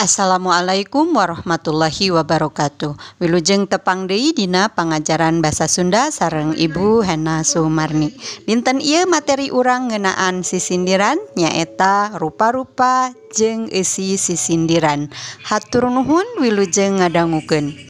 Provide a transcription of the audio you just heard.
Assalamualaikum warahmatullahi wabarakatuh. Wilujeng tepang deui dina pengajaran bahasa Sunda sareng Ibu Hena Sumarni. Dinten ieu materi urang ngeunaan sisindiran nyaeta rupa-rupa jeng isi sisindiran. Hatur nuhun wilujeng ngadangukeun.